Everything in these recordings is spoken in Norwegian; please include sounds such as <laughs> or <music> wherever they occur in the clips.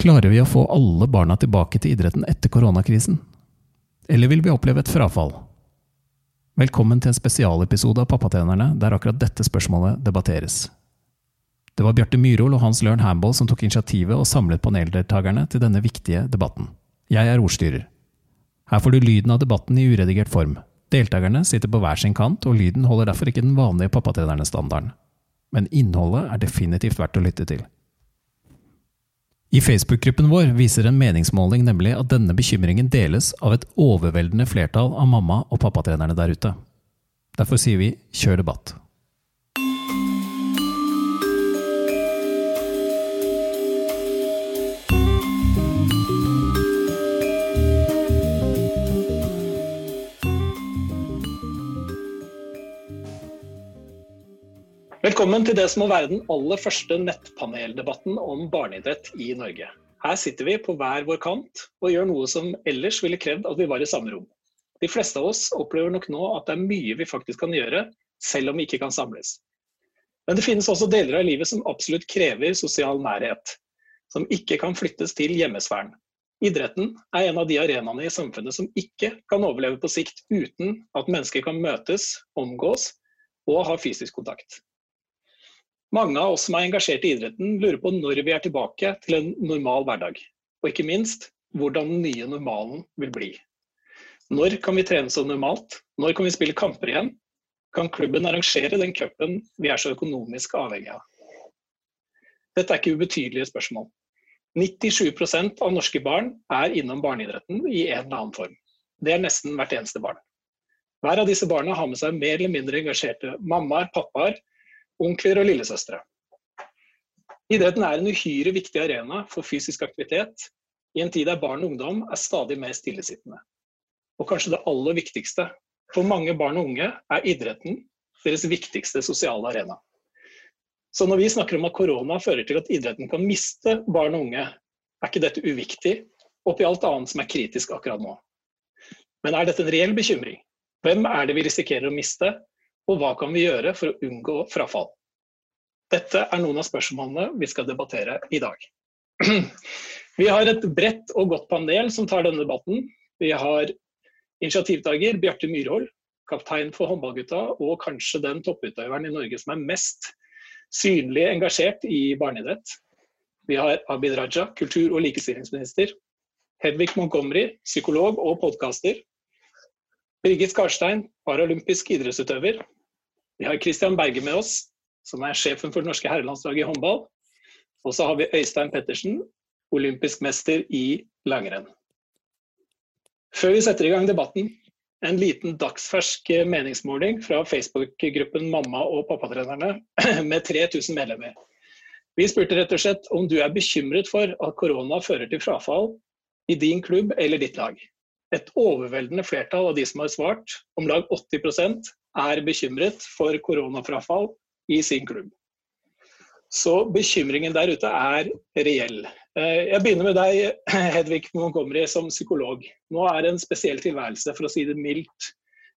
Klarer vi å få alle barna tilbake til idretten etter koronakrisen? Eller vil vi oppleve et frafall? Velkommen til en spesialepisode av Pappatrenerne der akkurat dette spørsmålet debatteres. Det var Bjarte Myhrol og Hans Løren Hamboll som tok initiativet og samlet paneldeltakerne til denne viktige debatten. Jeg er ordstyrer. Her får du lyden av debatten i uredigert form. Deltakerne sitter på hver sin kant, og lyden holder derfor ikke den vanlige pappatrenernes standarden. Men innholdet er definitivt verdt å lytte til. I Facebook-gruppen vår viser en meningsmåling nemlig at denne bekymringen deles av et overveldende flertall av mamma- og pappatrenerne der ute. Derfor sier vi kjør debatt. Velkommen til det som må være den aller første nettpaneldebatten om barneidrett i Norge. Her sitter vi på hver vår kant og gjør noe som ellers ville krevd at vi var i samme rom. De fleste av oss opplever nok nå at det er mye vi faktisk kan gjøre, selv om vi ikke kan samles. Men det finnes også deler av livet som absolutt krever sosial nærhet, som ikke kan flyttes til hjemmesfæren. Idretten er en av de arenaene i samfunnet som ikke kan overleve på sikt uten at mennesker kan møtes, omgås og ha fysisk kontakt. Mange av oss som er engasjert i idretten, lurer på når vi er tilbake til en normal hverdag. Og ikke minst hvordan den nye normalen vil bli. Når kan vi trene som normalt? Når kan vi spille kamper igjen? Kan klubben arrangere den cupen vi er så økonomisk avhengig av? Dette er ikke ubetydelige spørsmål. 97% av norske barn er innom barneidretten i en eller annen form. Det er nesten hvert eneste barn. Hver av disse barna har med seg mer eller mindre engasjerte mammaer, pappaer onkler og lillesøstre. Idretten er en uhyre viktig arena for fysisk aktivitet i en tid der barn og ungdom er stadig mer stillesittende. Og kanskje det aller viktigste, for mange barn og unge er idretten deres viktigste sosiale arena. Så når vi snakker om at korona fører til at idretten kan miste barn og unge, er ikke dette uviktig oppi alt annet som er kritisk akkurat nå. Men er dette en reell bekymring? Hvem er det vi risikerer å miste, og hva kan vi gjøre for å unngå frafall? Dette er noen av spørsmålene vi skal debattere i dag. <clears throat> Vi har et bredt og godt panel som tar denne debatten. Vi har initiativtaker Bjarte Myrhol, kaptein for håndballgutta og kanskje den topputøveren i Norge som er mest synlig engasjert i barneidrett. Vi har Abid Raja, kultur- og likestillingsminister. Hedvig Montgomery, psykolog og podkaster. Birgit Skarstein, paralympisk idrettsutøver. Vi har Christian Berge med oss, som er sjefen for det norske herrelandslaget i håndball. Og så har vi Øystein Pettersen, olympisk mester i langrenn. Før vi setter i gang debatten, en liten dagsfersk meningsmåling fra Facebook-gruppen Mamma- og pappatrenerne <clears throat> med 3000 medlemmer. Vi spurte rett og slett om du er bekymret for at korona fører til frafall i din klubb eller ditt lag. Et overveldende flertall av de som har svart, om lag 80% er bekymret for koronafrafall i sin klubb. Så bekymringen der ute er reell. Eh, jeg begynner med deg, <clears throat> Hedvig Montgomery, som psykolog. Nå er det en spesiell tilværelse, for å si det mildt,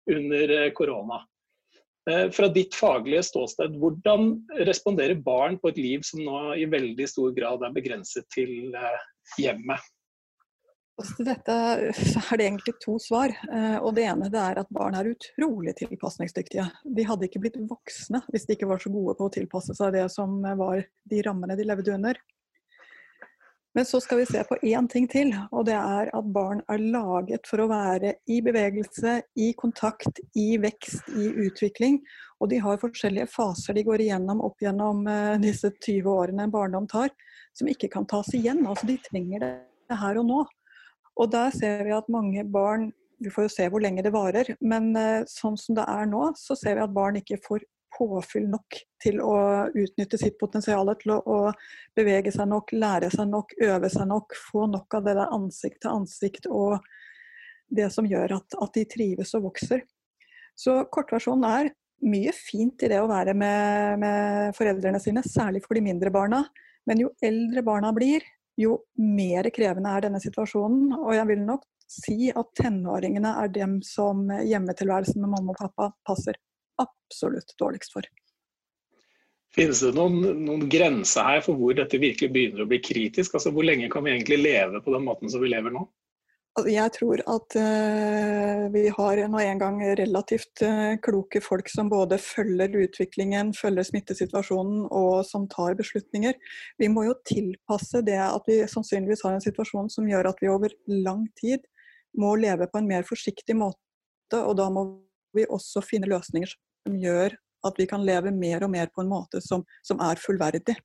under eh, korona. Eh, fra ditt faglige ståsted, hvordan responderer barn på et liv som nå i veldig stor grad er begrenset til hjemmet? Til dette er det egentlig to svar. Eh, og Det ene det er at barn er utrolig tilpasningsdyktige. De hadde ikke blitt voksne hvis de ikke var så gode på å tilpasse seg det som var de rammene de levde under. Men så skal vi se på én ting til, og det er at barn er laget for å være i bevegelse, i kontakt, i vekst, i utvikling. Og de har forskjellige faser de går igjennom opp gjennom eh, disse 20 årene en barndom tar, som ikke kan tas igjen. Altså de trenger det her og nå. Og der ser vi at mange barn Vi får jo se hvor lenge det varer, men eh, sånn som det er nå, så ser vi at barn ikke får påfyll nok til å utnytte sitt potensial, til å, å, bevege seg nok, lære seg nok, øve seg nok, få nok av det der ansikt til ansikt og det som gjør at, at de trives og vokser. Så kortversjonen er mye fint i det å være med, med foreldrene sine, særlig for de mindre barna. Men jo eldre barna blir, jo mer krevende er denne situasjonen. Og jeg vil nok si at tenåringene er dem som hjemmetilværelsen med mamma og pappa passer absolutt dårligst for. Finnes det noen, noen grense her for hvor dette virkelig begynner å bli kritisk? Altså Hvor lenge kan vi egentlig leve på den måten som vi lever nå? Jeg tror at uh, vi har nå en gang relativt uh, kloke folk som både følger utviklingen, følger smittesituasjonen og som tar beslutninger. Vi må jo tilpasse det at vi sannsynligvis har en situasjon som gjør at vi over lang tid må leve på en mer forsiktig måte. Og da må vi også finne løsninger som gjør at vi kan leve mer og mer på en måte som, som er fullverdig.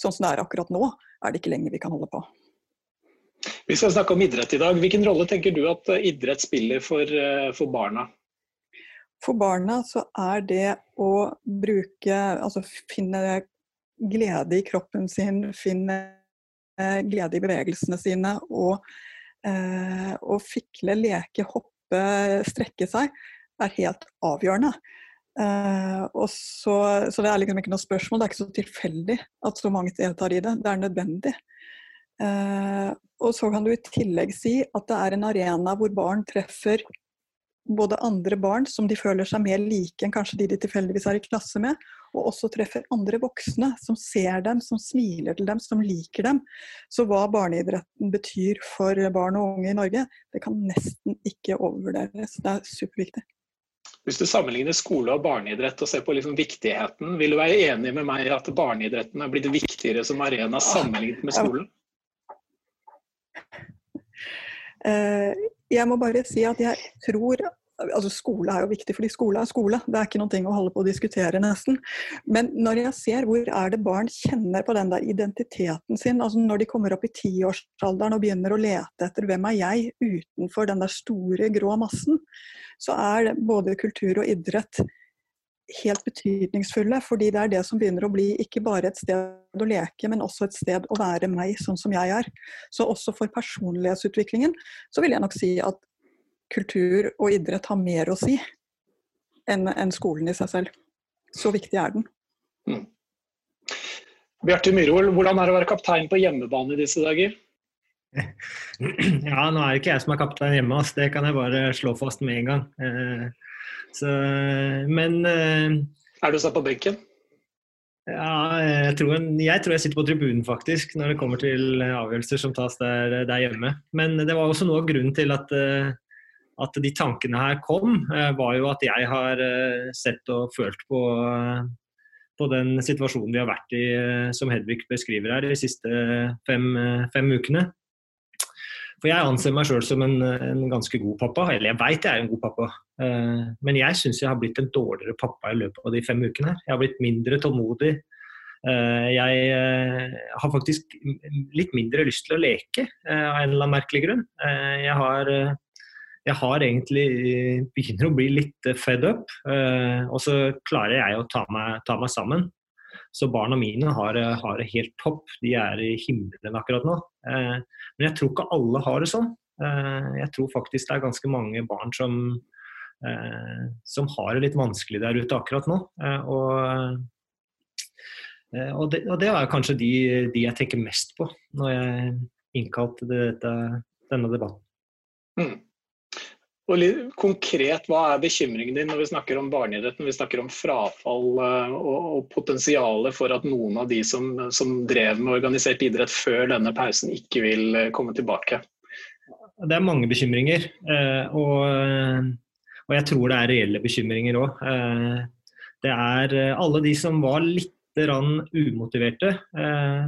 Sånn som det er akkurat nå, er det ikke lenger vi kan holde på. Vi skal snakke om idrett i dag. Hvilken rolle tenker du at eh, idrett spiller for, eh, for barna? For barna så er det å bruke Altså finne glede i kroppen sin, finne eh, glede i bevegelsene sine og, og fikle, leke, hoppe, strekke seg, er helt avgjørende. Eh, så, så, det er liksom ikke noe spørsmål, det er ikke så tilfeldig at så mange deltar i det. Det er nødvendig. Eh, og så kan du i tillegg si at det er en arena hvor barn treffer både andre barn som de føler seg mer like enn kanskje de de tilfeldigvis er i klasse med, og også treffer andre voksne som ser dem, som smiler til dem, som liker dem. Så hva barneidretten betyr for barn og unge i Norge, det kan nesten ikke overvurderes. Det er superviktig. Hvis du sammenligner skole og barneidrett og ser på liksom viktigheten, vil du være enig med meg i at barneidretten er blitt viktigere som arena sammenlignet med skolen? Eh, jeg må bare si at jeg tror altså Skole er jo viktig, fordi skole er skole. Det er ikke noe å holde på å diskutere, nesten. Men når jeg ser hvor er det barn kjenner på den der identiteten sin, altså når de kommer opp i tiårsalderen og begynner å lete etter hvem er jeg utenfor den der store, grå massen, så er både kultur og idrett helt betydningsfulle. Fordi det er det som begynner å bli ikke bare et sted å leke, men også et sted å være meg sånn som jeg er. Så også for personlighetsutviklingen så vil jeg nok si at kultur og idrett har mer å si enn en skolen i seg selv. Så viktig er den. Mm. Bjarte Myhrvold, hvordan er det å være kaptein på hjemmebane i disse dager? Ja, nå er det ikke jeg som er kaptein hjemme, ass. det kan jeg bare slå fast med en gang. Eh, så, men eh, Er du satt på benken? Ja, jeg tror, jeg tror, jeg sitter på tribunen faktisk, når det kommer til avgjørelser som tas der, der hjemme. Men det var også noe av grunnen til at, eh, at de tankene her kom, eh, var jo at jeg har sett og følt på, på den situasjonen vi har vært i, som Hedvig beskriver her, de siste fem, fem ukene. For jeg anser meg sjøl som en, en, ganske god pappa, eller jeg veit jeg er en god pappa. Uh, men jeg syns jeg har blitt en dårligere pappa i løpet av de fem ukene her. Jeg har blitt mindre tålmodig. Uh, jeg uh, har faktisk litt mindre lyst til å leke av en eller annen merkelig grunn. jeg har jeg har egentlig begynner å bli litt fed up, og så klarer jeg å ta meg, ta meg sammen. Så barna mine har, har, det helt topp. De er i himmelen akkurat nå. Eh, men jeg tror ikke alle har det sånn. Eh, jeg tror faktisk det er ganske mange barn som, eh, som har det litt vanskelig der ute akkurat nå. Og, og, det, og det, er kanskje de, de, jeg tenker mest på når jeg innkalte dette, denne debatten. Mm. Og litt konkret, Hva er bekymringen din når vi snakker om barneidretten, vi snakker om frafall eh, og, og potensialet for at noen av de som, som, drev med organisert idrett før denne pausen, ikke vil eh, komme tilbake? Det er mange bekymringer. Eh, og, og jeg tror det er reelle bekymringer òg. Det er alle de som var litt umotiverte,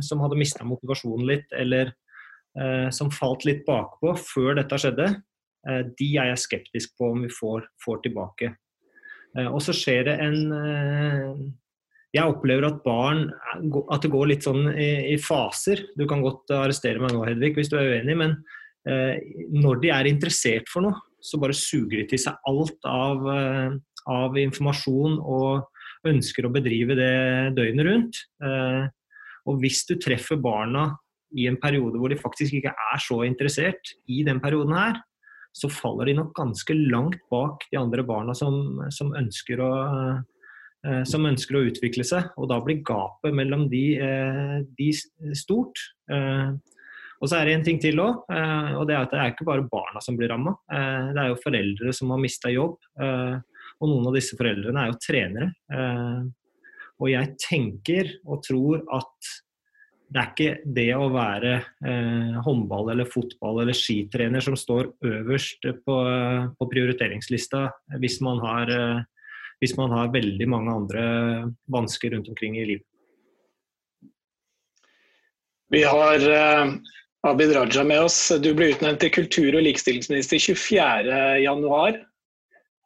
som hadde mista motivasjonen litt, eller som falt litt bakpå før dette skjedde Eh, de er jeg skeptisk på om vi får, får tilbake. Eh, og så skjer det en eh, Jeg opplever at barn At det går litt sånn i, i faser. Du kan godt arrestere meg nå, Hedvig, hvis du er uenig, men når de er interessert for noe, så bare suger de til seg alt av, av informasjon og ønsker å bedrive det døgnet rundt. Og hvis du treffer barna i en periode hvor de faktisk ikke er så interessert i den perioden her, så faller de nok ganske langt bak de andre barna som, som, ønsker, å, eh, som ønsker å utvikle seg. Og da blir gapet mellom de, eh, de stort. Eh, og så er det en ting til òg, og det er at det er ikke bare barna som blir ramma. Det er jo foreldre som har mista jobb. Og noen av disse foreldrene er jo trenere. Og jeg tenker og tror at det er ikke det å være eh, håndball eller fotball eller skitrener som står øverst på, på prioriteringslista hvis man, har, eh, hvis man har veldig mange andre vansker rundt omkring i livet. Vi har Abid Raja med oss. Du ble utnevnt til kultur- og likestillingsminister 24.1.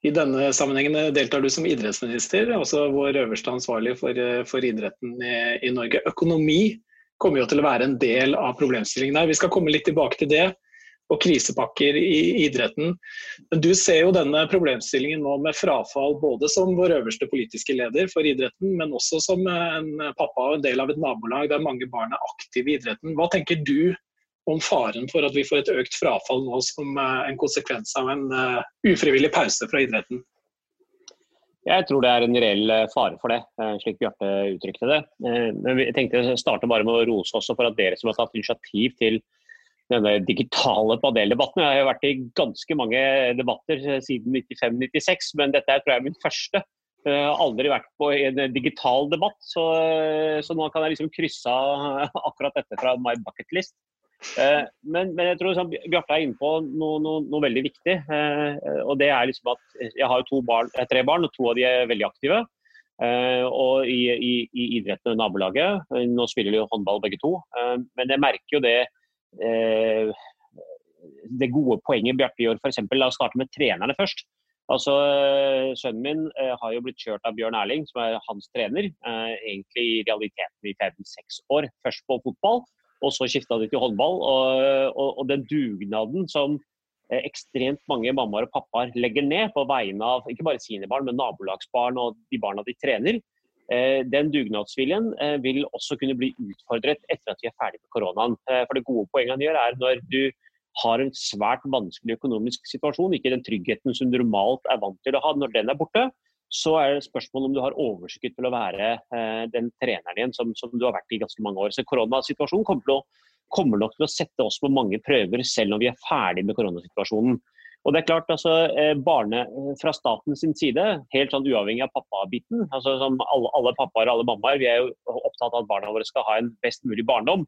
I denne sammenhengen deltar du som idrettsminister, også vår øverste ansvarlig for, eh, for idretten i, i Norge. Økonomi kommer jo til å være en del av problemstillingen her. Vi skal komme litt tilbake til det og krisepakker i idretten. Men du ser jo denne problemstillingen nå med frafall både som vår øverste politiske leder for idretten, men også som en pappa og en del av et nabolag der mange barn er aktive i idretten. Hva tenker du om faren for at vi får et økt frafall nå som en konsekvens av en eh, ufrivillig pause fra idretten? Jeg tror det er en reell eh, fare for det, eh, slik Bjarte uttrykte det. Eh, men jeg tenkte å starte bare med å rose også for at dere som har tatt initiativ til denne digitale paneldebatten. Jeg har vært i ganske mange debatter siden 95-96, men dette tror jeg er min første. Jeg har aldri vært på en digital debatt, så, så nå kan jeg liksom krysse av akkurat dette fra my bucket list. Eh, men, men, jeg tror sånn, Bjarte er inne på noe, noe, noe veldig viktig. Eh, og det er liksom at Jeg har to barn, tre barn, og to av de er veldig aktive. Eh, og i, i, i idretten og nabolaget. Nå spiller de jo håndball begge to. men jeg merker jo det det gode poenget Bjarte gjør, f.eks. La oss starte med trenerne først. Altså, Sønnen min eh, har jo blitt kjørt av Bjørn Erling, som er hans trener. Eh, egentlig i realiteten i fem-seks år. Først på fotball, og så skifta de til håndball. Og, og, og, den dugnaden som eh, ekstremt mange mammaer og pappaer legger ned på vegne av ikke bare sine barn, men nabolagsbarn og de barna de trener, eh, den dugnadsviljen eh, vil også kunne bli utfordret etter at vi er ferdig med koronaen. For det gode poenget han gjør, er når du har en svært vanskelig økonomisk situasjon, ikke den tryggheten som du normalt er vant til å ha, når den er borte, så er det spørsmål om du har overskudd til å være eh, den treneren igjen som, som, du har vært i ganske mange år. Så Koronasituasjonen kommer, til å, kommer, nok til å sette oss på mange prøver, selv når vi er ferdig med koronasituasjonen. Og det er klart, altså, eh, barne, Fra statens side, helt sånn uavhengig av pappabiten altså som alle, alle pappaer og alle mammaer, vi er jo opptatt av at barna våre skal ha en best mulig barndom.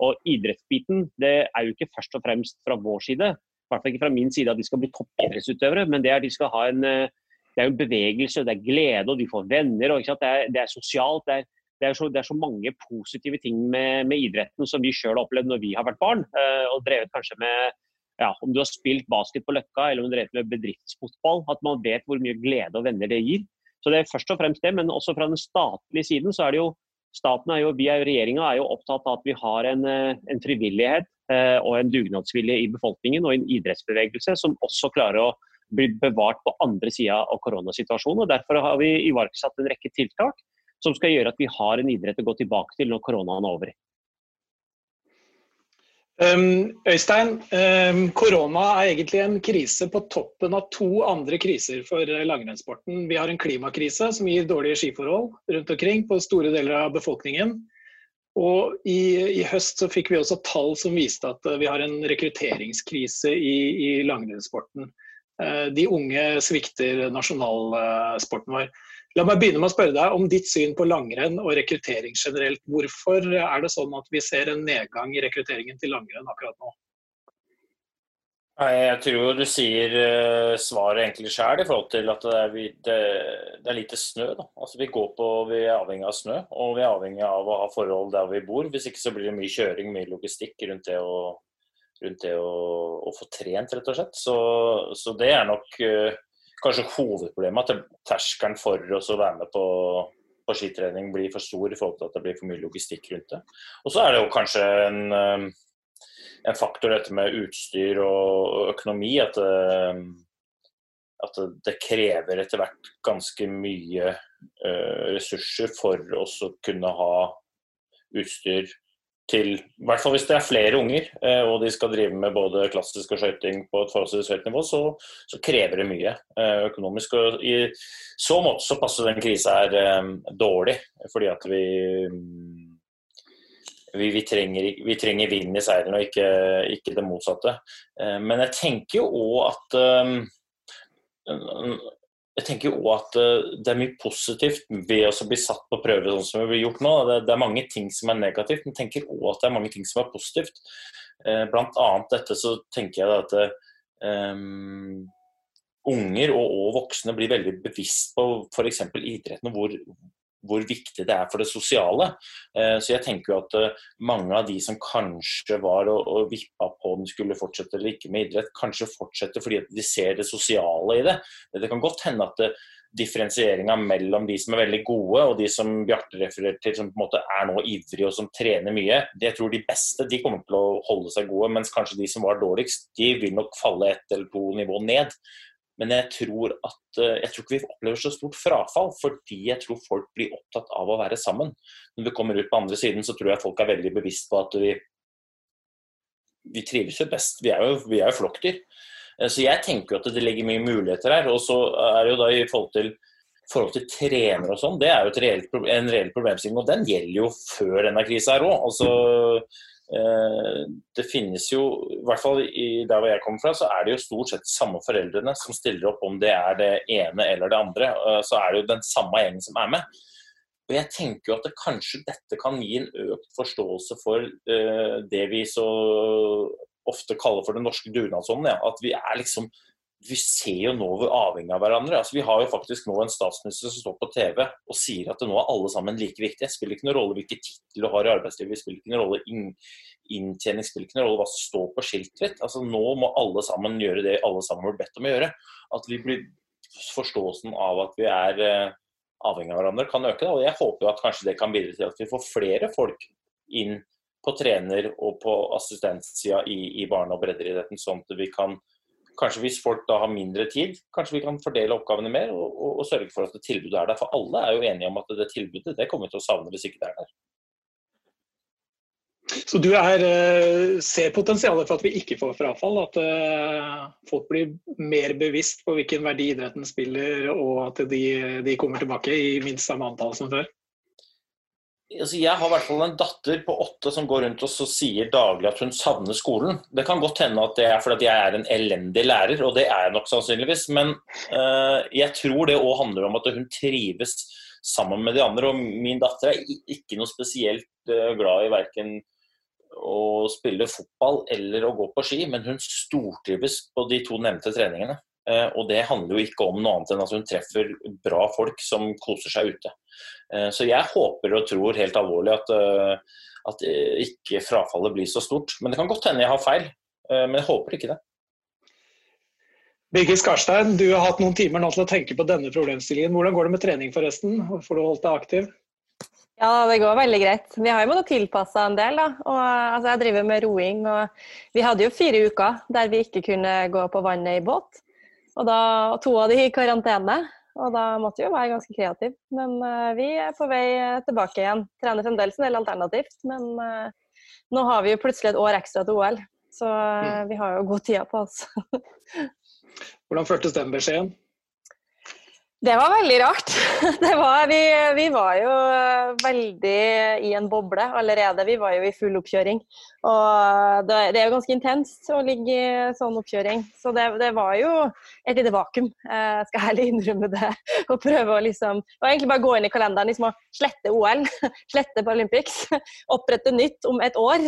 Og idrettsbiten det er jo ikke først og fremst fra vår side, i hvert fall ikke fra min side at de skal bli toppidrettsutøvere, men det er at de skal ha en eh, det er jo bevegelse, det er glede, og de får venner. og det er, det, er, sosialt. Det er, det, er så, det er, så, mange positive ting med, med idretten som vi sjøl har opplevd når vi har vært barn. Eh, og drevet kanskje med ja, Om du har spilt basket på Løkka eller om du har drevet med bedriftsfotball. At man vet hvor mye glede og venner det gir. Så det er først og fremst det. Men også fra den statlige siden så er det jo staten er jo, vi er Regjeringa er jo opptatt av at vi har en, eh, en frivillighet eh, og en dugnadsvilje i befolkningen og en idrettsbevegelse som også klarer å blir bevart på andre sida av koronasituasjonen. og Derfor har vi iverksatt en rekke tiltak som skal gjøre at vi har en idrett å gå tilbake til når koronaen er over. Um, Øystein, um, korona er egentlig en krise på toppen av to andre kriser for langrennssporten. Vi har en klimakrise som gir dårlige skiforhold rundt omkring på store deler av befolkningen. Og i, i, høst så fikk vi også tall som viste at vi har en rekrutteringskrise i, i langrennssporten. Eh, de unge svikter nasjonalsporten vår. La meg begynne med å spørre deg om ditt syn på langrenn og rekruttering generelt. Hvorfor er det sånn at vi ser en nedgang i rekrutteringen til langrenn akkurat nå? Jeg tror du sier uh, svaret egentlig sjøl i forhold til at det er, det er lite snø. Altså, vi, på, vi, er avhengig av snø, og vi er avhengig av å ha forhold der vi bor. Hvis ikke så blir det mye kjøring, mye logistikk rundt det å rundt det å, å, få trent, rett og slett. Så, så det er nok uh, kanskje hovedproblemet. At terskelen for oss å være med på, på, skitrening blir for stor i forhold til at det blir for mye logistikk rundt det. Og så er det jo kanskje en, uh, en faktor dette med utstyr og økonomi. At, uh, at det krever etter hvert ganske mye ressurser for oss å kunne ha utstyr til I hvert fall hvis det er flere unger eh, og de skal drive med både klassisk og skøyting på et forholdsvis høyt nivå, så, så, krever det mye eh, økonomisk. Og I så måte så passer den krisa her eh, dårlig, fordi at vi vi, vi, trenger, vi trenger vind i seilene og ikke, ikke, det motsatte. Men jeg tenker jo òg at jeg tenker òg at eh, det er mye positivt ved å bli satt på prøve sånn som vi blir gjort nå. Det, er mange ting som er negativt, men jeg tenker òg at det er mange ting som er positivt. Eh, blant annet dette så tenker jeg at um, unger og, og, voksne blir veldig bevisst på f.eks. idretten og hvor, hvor viktig det er for det sosiale. Eh, så jeg tenker jo at eh, mange av de som kanskje var og, og vippa på om de skulle fortsette eller ikke med idrett, kanskje fortsetter fordi de ser det sosiale i det. Det kan godt hende at eh, differensieringa mellom de som er veldig gode og de som Bjarte refererer til, som på en måte er nå ivrige og som trener mye, det tror de beste de kommer til å holde seg gode, mens kanskje de som var dårligst, de vil nok falle ett eller to nivå ned. Men jeg tror, at, eh, jeg tror ikke vi opplever så stort frafall, fordi jeg tror folk blir opptatt av å være sammen. Når vi kommer ut på andre siden, så tror jeg folk er veldig bevisst på at vi, vi trives jo best. Vi er jo, vi er jo flokkdyr. Eh, så jeg tenker jo at det legger mye muligheter her. Og så er det jo da i forhold til, forhold til trenere og sånn, det er jo reelt, en reell problemstilling. Og den gjelder jo før denne krisa her òg. Altså, det finnes jo, i hvert fall i der hvor jeg kommer fra, så er det jo stort sett de samme foreldrene som stiller opp om det er det ene eller det andre. Eh, så er det jo den samme gjengen som er med. Og jeg tenker jo at det, kanskje dette kan gi en økt forståelse for uh, det vi så ofte kaller for den norske dugnadsånden. Ja. At vi er liksom vi ser jo nå hvor avhengig av hverandre. Altså, vi har jo faktisk nå en statsminister som står på TV og sier at nå er alle sammen like viktige. Spiller ikke noen rolle hvilken tittel du har i arbeidslivet, spiller ikke noen rolle inn, inntjening, spiller ikke noen rolle hva som står på skiltet ditt. Altså, nå må alle sammen gjøre det alle sammen blir bedt om å gjøre. At vi blir forståelsen av at vi er uh, avhengig av hverandre, kan øke. Da. Og jeg håper jo at kanskje det kan bidra til at vi får flere folk inn på trener- og på assistentsida i, i barne- og breddeidretten, sånn at vi kan Kanskje hvis folk da har mindre tid, kanskje vi kan fordele oppgavene mer og, og, og sørge for at det tilbudet er der. For alle er jo enige om at det tilbudet det kommer vi til å savne hvis ikke det er der. Så du er, eh, ser potensialet for at vi ikke får frafall? At uh, folk blir mer bevisst på hvilken verdi idretten spiller, og at de, de kommer tilbake i minst samme antall som før? Altså jeg har i hvert fall en datter på åtte som går rundt oss og sier daglig at hun savner skolen. Det kan godt hende at det er fordi jeg er en elendig lærer, og det er jeg nok sannsynligvis. Men uh, jeg tror det òg handler om at hun trives sammen med de andre. Og min datter er ikke noe spesielt uh, glad i verken å spille fotball eller å gå på ski, men hun stortrives på de to nevnte treningene. Uh, og det handler jo ikke om noe annet enn at hun treffer bra folk som koser seg ute. Eh, så jeg håper og tror helt alvorlig at, eh, at ikke frafallet blir så stort. Men det kan godt hende jeg har feil, eh, men jeg håper ikke det. Birgit Skarstein, du har hatt noen timer nå til å tenke på denne problemstillingen. Hvordan går det med trening forresten? Får du holdt deg aktiv? Ja, det går veldig greit. Vi har jo måttet tilpasse en del. da. Og, altså, jeg driver med roing, og vi hadde jo fire uker der vi ikke kunne gå på vannet i båt. Og da, to av de i karantene. Og da måtte vi jo være ganske kreative. Men uh, vi er på vei tilbake igjen. Trener fremdeles en del alternativt, men uh, nå har vi jo plutselig et år ekstra til OL. Så uh, vi har jo god tid på oss. <laughs> Hvordan føltes den beskjeden? Det var veldig rart. <laughs> Var, vi, vi, var jo veldig i en boble allerede. Vi var jo i full oppkjøring. Og det, det er jo ganske intenst å ligge i sånn oppkjøring. Så det, det var jo et lite vakuum, jeg skal heller innrømme det. <laughs> Og prøve å liksom Og egentlig bare gå inn i kalenderen liksom, og slette OL, <laughs> slette Paralympics, opprette nytt om et år.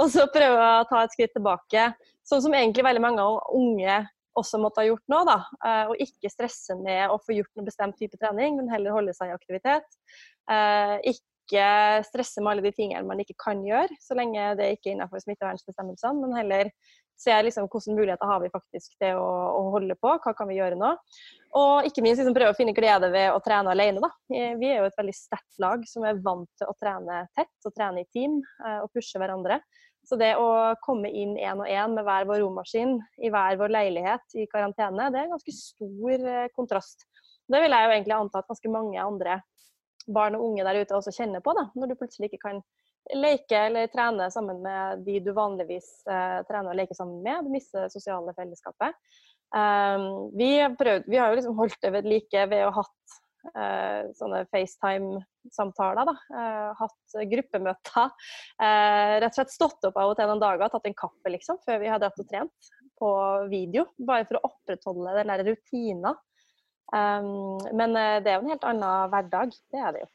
Og så prøve å ta et skritt tilbake. Sånn som egentlig veldig mange unge også måtte ha gjort nå. da, eh, Og ikke stresse med å få gjort noen bestemt type trening, men heller holde seg i aktivitet. Eh, ikke stresse med alle de tingene man ikke kan gjøre, så lenge det ikke er innenfor smittevernbestemmelsene, men heller se liksom hvilke muligheter har vi faktisk til å, å, holde på, hva kan vi gjøre nå. Og ikke minst liksom prøve å finne glede ved å trene alene. Da. Vi er jo et veldig sterkt lag som er vant til å trene tett og trene i team eh, og pushe hverandre. Så det å komme inn én og én med hver vår romaskin i hver vår leilighet i karantene, det er en ganske stor eh, kontrast. Det vil jeg jo egentlig anta at ganske mange andre barn og unge der ute også kjenner på, da, når du plutselig ikke kan leke eller trene sammen med de du vanligvis eh, trener og leker sammen med. Du mister det sosiale fellesskapet. Um, vi, prøvd, vi, har jo liksom holdt det ved like ved å ha hatt sånne FaceTime-samtaler. da, eh, Hatt gruppemøter. Eh, rett og slett stått opp av og til noen dager, tatt en kaffe liksom, før vi hadde dratt og trent på video. Bare for å opprettholde den der rutina. Men det er jo en helt annen hverdag. Det er det jo.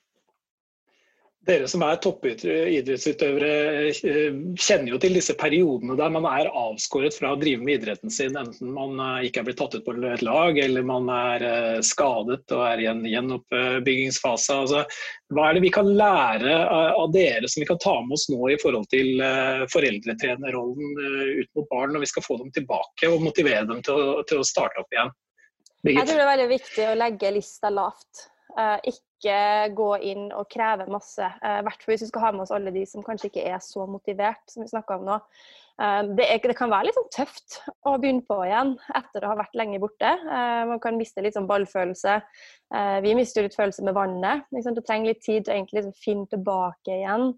Dere som er toppidrettsutøvere eh, kjenner jo til disse periodene der man er avskåret fra å drive med idretten sin, enten man eh, ikke er blitt tatt ut på et lag eller man er eh, skadet og er i en gjenoppbyggingsfase. Altså, hva er det vi kan lære av dere som vi kan ta med oss nå i forhold til foreldretrenerrollen ut mot barn, når vi skal få dem tilbake og motivere dem til å, til å starte opp igjen? Jeg tror det er veldig viktig å legge lista lavt. Ikke ikke gå inn og kreve masse. Eh, I hvert fall hvis vi skal ha med oss alle de som kanskje ikke er så motivert, som vi snakka om nå. Eh, det, er, det, kan være litt sånn tøft å begynne på igjen etter å ha vært lenge borte. Eh, man kan miste litt sånn ballfølelse. Vi mister litt følelse med vannet. Det trenger litt tid til å egentlig liksom finne tilbake igjen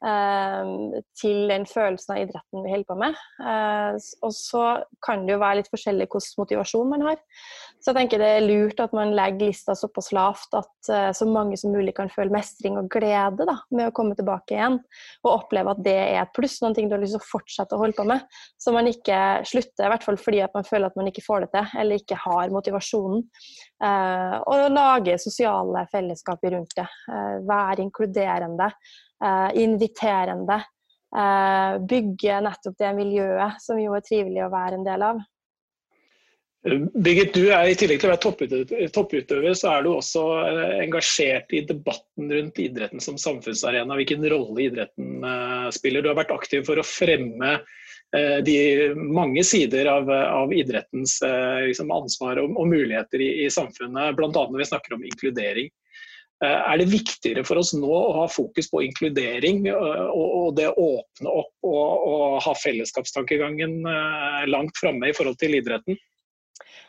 til den følelsen av idretten vi holder på med. Eh, og så kan det jo være litt forskjellig hvilken motivasjon man har. Så jeg tenker det er lurt at man legger lista såpass lavt at eh, så mange som mulig kan føle mestring og glede da, med å komme tilbake igjen. Og oppleve at det er et pluss, noen ting du har lyst til å fortsette å holde på med. Så man ikke slutter, i hvert fall fordi at man føler at man ikke får det til, eller ikke har motivasjonen. Eh, og lage sosiale fellesskap rundt det. Være inkluderende. Eh, inviterende. Eh, bygge nettopp det miljøet som jo er trivelig å være en del av. Birgit, du er I tillegg til å være topputøver, så er du også eh, engasjert i debatten rundt idretten som samfunnsarena. Hvilken rolle idretten spiller. Du har vært aktiv for å fremme de mange sider av, av idrettens liksom, ansvar og, og muligheter i, i samfunnet, bl.a. når vi snakker om inkludering. Eh, er det viktigere for oss nå å ha fokus på inkludering eh, og det å åpne opp og, ha fellesskapstankegangen eh, langt framme i forhold til idretten?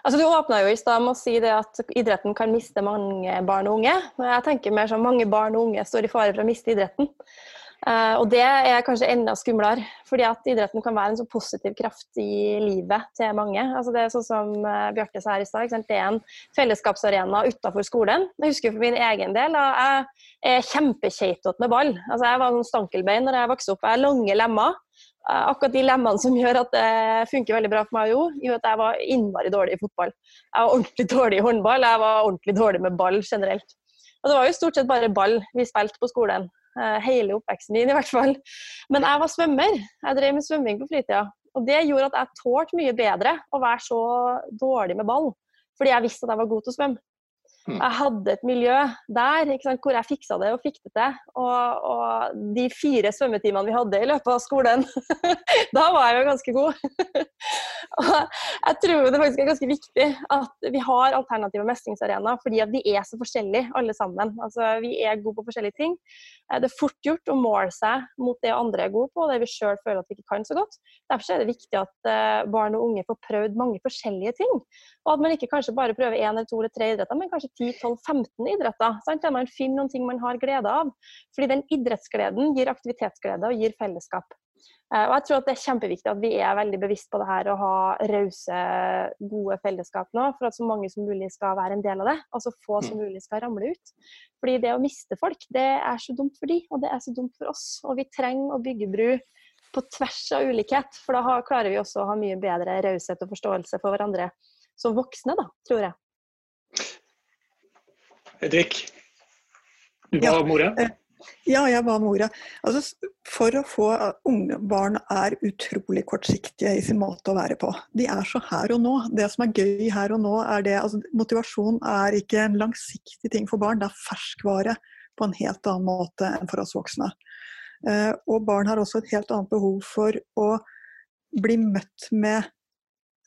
Altså, du åpna jo i stad med å si at idretten kan miste mange barn og unge. Jeg tenker mer sånn mange barn og unge står i fare for å miste idretten. Uh, og det er kanskje enda skumlere, fordi at idretten kan være en så positiv kraft i livet til mange. Altså det er sånn som uh, Bjarte sa her i stad, det er en fellesskapsarena utafor skolen. Jeg husker for min egen del at jeg er kjempekeitete med ball. Altså jeg var sånn stankelbein når jeg vokste opp. Jeg har lange lemmer. Uh, akkurat de lemmene som gjør at det funker veldig bra for meg jo, gjør at jeg var innmari dårlig i fotball. Jeg var ordentlig dårlig i håndball, jeg var ordentlig dårlig med ball generelt. Og det var jo stort sett bare ball vi spilte på skolen. Eh, hele oppveksten min, i hvert fall. Men jeg var svømmer. Jeg drev med svømming på fritida. Og det gjorde at jeg tålte mye bedre å være så dårlig med ball. Fordi jeg visste at jeg var god til å svømme. Mm. Jeg hadde et miljø der sant, hvor jeg fiksa det og fikk det til. Og, og de fire svømmetimene vi hadde i løpet av skolen, <laughs> da var jeg jo ganske god. <laughs> og jeg tror det faktisk er ganske viktig at vi har alternative mestringsarenaer, fordi at vi er så forskjellige alle sammen. Altså, vi er gode på forskjellige ting. Det er fort gjort å måle seg mot det andre er gode på, og det vi sjøl føler at vi ikke kan så godt. Derfor er det viktig at eh, barn og unge får prøvd mange forskjellige ting. Og at man ikke kanskje bare prøver én eller to eller tre idretter, men kanskje 10-12-15 idretter. Sant? Der man finner noen ting man har glede av. Fordi den idrettsgleden gir aktivitetsglede og gir fellesskap. Eh, og jeg tror at Det er kjempeviktig at vi er veldig bevisst på det her og ha rause, gode fellesskap nå, for at så mange som mulig skal være en del av det. Og så få som mm. mulig skal ramle ut. Fordi det å miste folk, det er så dumt for de, og det er så dumt for oss. Og vi trenger å bygge bru på tvers av ulikhet, for da klarer vi også å ha mye bedre raushet og forståelse for hverandre som voksne, da, tror jeg. Hedvig, du var ja, mora? Eh, ja, jeg var mora. Altså, for å få eh, unge barn er utrolig kortsiktige i sin måte å være på. De er så her og nå. Det som er gøy her og nå, er det altså, Motivasjon er ikke en langsiktig ting for barn, det er ferskvare på en helt annen måte enn for oss voksne. Uh, og barn har også et helt annet behov for å bli møtt med Eh,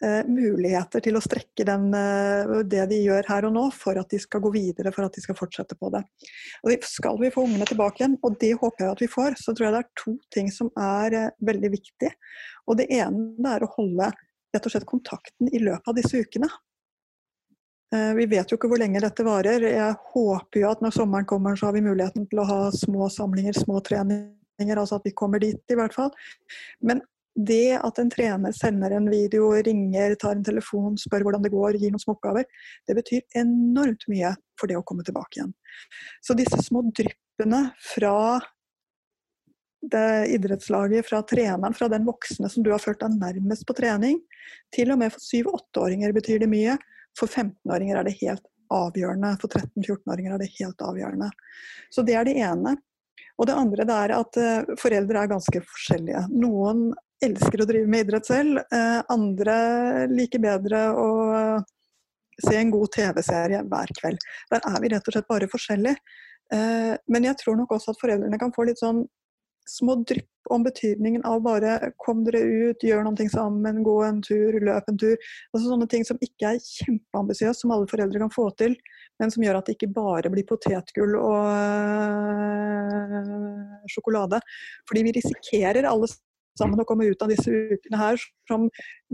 muligheter til å strekke den, eh, det de gjør her og nå, for at de skal gå videre, for at de skal fortsette på det. Og skal vi få ungene tilbake igjen, og det håper jeg at vi får, så tror jeg det er to ting som er eh, veldig viktig. Og det ene er å holde rett og slett kontakten i løpet av disse ukene. Vi vet jo ikke hvor lenge dette varer. Jeg håper jo at når sommeren kommer, så har vi muligheten til å ha små samlinger, små treninger. Altså at vi kommer dit, i hvert fall. Men det at en trener sender en video, ringer, tar en telefon, spør hvordan det går, gir noen små oppgaver, det betyr enormt mye for det å komme tilbake igjen. Så disse små dryppene fra det idrettslaget, fra treneren, fra den voksne som du har ført deg nærmest på trening, til og med for 7-8-åringer betyr det mye. For 15-åringer er det helt avgjørende. For 13-14-åringer er det helt avgjørende. Så det er det ene. Og det andre det er at uh, foreldre er ganske forskjellige. Noen elsker å drive med idrett selv. Uh, andre liker bedre å se en god TV-serie hver kveld. Der er vi rett og slett bare forskjellige. Uh, men jeg tror nok også at foreldrene kan få litt sånn små drypp om betydningen av bare kom dere ut, gjør noe sammen, gå en tur, løp en tur. Altså Sånne ting som ikke er kjempeambisiøst, som alle foreldre kan få til, men som gjør at det ikke bare blir potetgull og øh, sjokolade. Fordi vi risikerer alle sammen og komme ut av disse ukene her som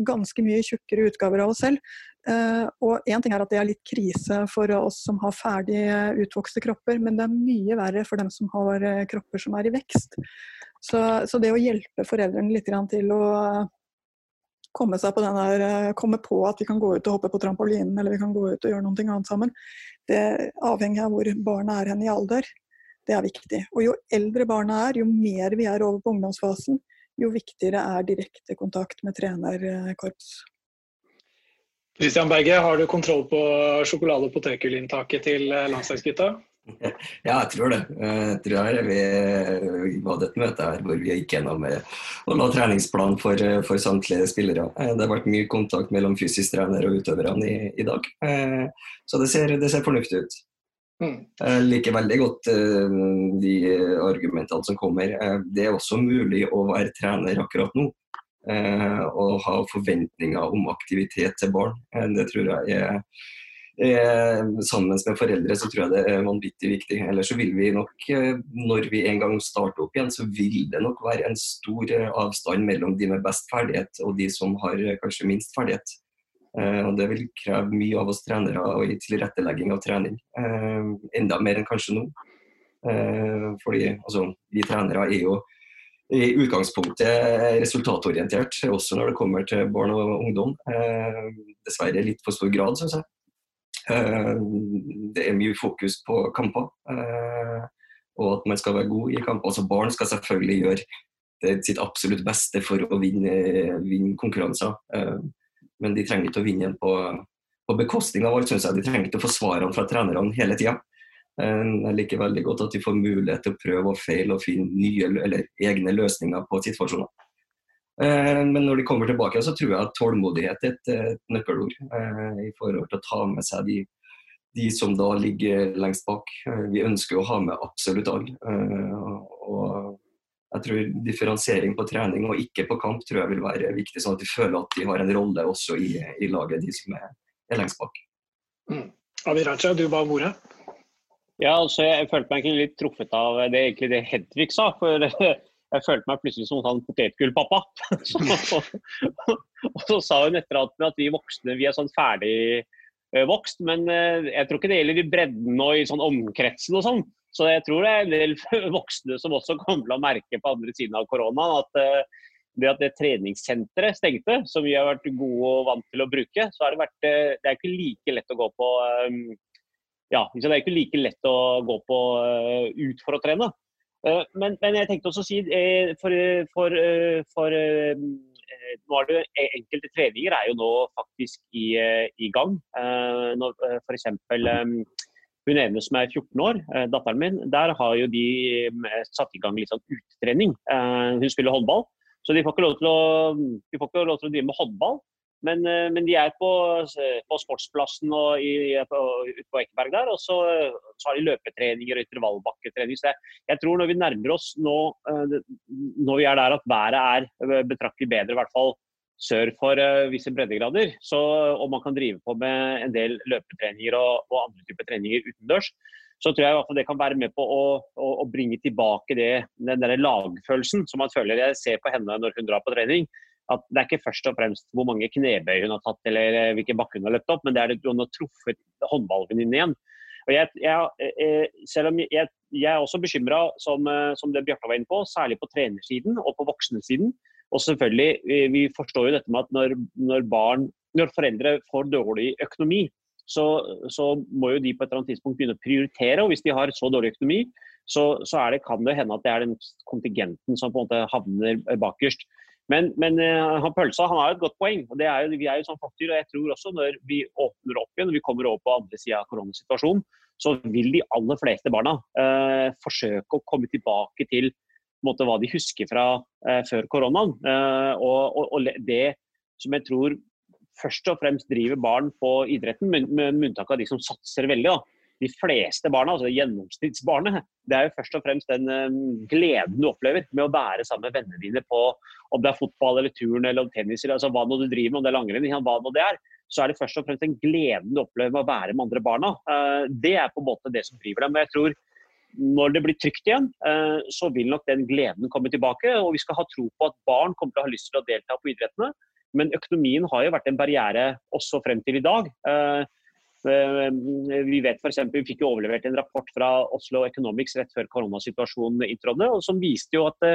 ganske mye tjukkere utgaver av oss selv. Uh, og én ting er at det er litt krise for oss som har ferdig utvokste kropper, men det er mye verre for dem som har uh, kropper som er i vekst. Så, så det å hjelpe foreldrene litt til å komme, seg på den der, komme på at vi kan gå ut og hoppe på trampolinen eller vi kan gå ut og gjøre noe annet sammen, det avhenger av hvor barna er hen i alder. Det er viktig. Og jo eldre barna er, jo mer vi er over på ungdomsfasen, jo viktigere er direkte kontakt med trenerkorps. Christian Berge, har du kontroll på sjokolade- og potetgullinntaket til eh, landslagsgutta? <laughs> Ja, jeg tror det. Jeg tror vi, vi hadde et møte her hvor vi gikk gjennom eh, og la treningsplan for, eh, for, samtlige spillere. Det har vært mye kontakt mellom fysisk trener og utøverne i, i dag. Så det ser, det ser fornuftig ut. Mm. Jeg liker veldig godt de argumentene som kommer. Det er også mulig å være trener akkurat nå. Eh, og ha forventninger om aktivitet til barn. Eh, det tror jeg er, Sammen med foreldre så tror jeg det er vanvittig viktig. Ellers så vil vi nok, eh, når vi en gang starter opp igjen, så vil det nok være en stor avstand mellom de med best ferdighet og de som har kanskje minst ferdighet. Og Det vil kreve mye av oss trenere og i tilrettelegging av trening. Enda mer enn kanskje nå. Fordi altså, vi trenere er jo i utgangspunktet resultatorientert, også når det kommer til barn og ungdom. Eh, dessverre litt for stor grad, syns jeg. Eh, det er mye fokus på kamper, eh, og at man skal være god i kamper. Altså Barn skal selvfølgelig gjøre sitt absolutt beste for å vinne, vinne konkurranser, eh, men de trenger ikke å vinne på, på bekostning av alt, syns jeg. De trenger ikke å få svarene fra trenerne hele tida. Eh, jeg liker veldig godt at de får mulighet til å prøve og feile og finne nye eller egne løsninger på situasjoner. Eh, men når de kommer tilbake, så tror jeg at tålmodighet er et, et nøkkelord eh, i forhold til å ta med seg de, de, som da ligger lengst bak. Vi ønsker å ha med absolutt alle. Og jeg tror differensiering på trening og ikke på kamp tror jeg vil være viktig, sånn at de føler at de har en rolle også i, i laget, de som er, er lengst bak. Mm. Abid Raja, du ba om ordet. Ja, altså jeg følte meg egentlig litt truffet av det, egentlig det Hedvig sa. For <laughs> jeg følte meg plutselig som han potetgullpappa. <laughs> og så sa hun etter at, at vi voksne vi er sånn ferdig eh, vokst, men eh, jeg tror ikke det gjelder i bredden og i sånn omkretsen og sånn. Så jeg tror det er en del <laughs> voksne som også kommer til å merke på andre siden av koronaen at eh, det at det treningssenteret stengte, som vi har vært gode og vant til å bruke, så har det vært Det er ikke like lett å gå på ja, det er ikke like lett å gå på ut for å trene. Men, men, jeg tenkte også å si for, for, for nå er det Enkelte treninger er jo nå faktisk i, i gang. F.eks. Hun ene som er 14 år, datteren min, der har jo de satt i gang litt sånn utetrening. Hun spiller håndball, så de får ikke lov til å, ikke lov til å drive med håndball. Men, eh, men, de er på, på sportsplassen og i, på, ute på Ekeberg der. Og så, så, har de løpetreninger og intervallbakketrening. Så jeg, jeg, tror når vi nærmer oss nå, eh, når vi er der at været er eh, betraktelig bedre, i hvert fall sør for visse breddegrader, så, og man kan drive på med en del løpetreninger og, og andre typer treninger utendørs, så tror jeg i hvert fall det kan være med på å, å, å bringe tilbake det, den der lagfølelsen som man føler jeg ser på henne når hun drar på trening at det er ikke først og fremst hvor mange knebøy hun har tatt eller eh, hvilken bakke hun har løpt opp, men det er at hun har truffet håndballvenninnen igjen. Og jeg, jeg, eh, selv om jeg, jeg er også bekymra, som, eh, som, det Bjarte var inne på, særlig på trenersiden og på voksnesiden. Og selvfølgelig, vi, forstår jo dette med at når, når, barn, når foreldre får dårlig økonomi, så, så, må jo de på et eller annet tidspunkt begynne å prioritere. Og hvis de har så dårlig økonomi, så, så det, kan det hende at det er den kontingenten som på en måte havner bakerst. Men, men han Pølsa han har et godt poeng. og det er jo, Vi er jo sånn flokkdyr. og jeg tror også Når vi åpner opp igjen, når vi kommer over på andre sida av koronasituasjonen, så vil de aller fleste barna eh, forsøke å komme tilbake til måte, hva de husker fra eh, før koronaen. Eh, og, og, og, det som jeg tror først og fremst driver barn på idretten, med, med unntak av de som satser veldig. da. De fleste barna, altså gjennomsnittsbarnet, det er jo først og fremst den um, gleden du opplever med å være sammen med vennene dine på om det er fotball eller turn eller tennis eller altså, hva nå du driver med, om det er langrenn, hva nå det er så er det først og fremst den gleden du opplever med å være med andre barna. Uh, det er på en måte det som driver dem. og jeg tror når det blir trygt igjen, uh, så vil nok den gleden komme tilbake. Og vi skal ha tro på at barn kommer til å ha lyst til å delta på idrettene. Men økonomien har jo vært en barriere også frem til i dag. Uh, vi vet for eksempel, vi fikk jo overlevert en rapport fra Oslo Economics rett før koronasituasjonen inntrådte, som viste jo at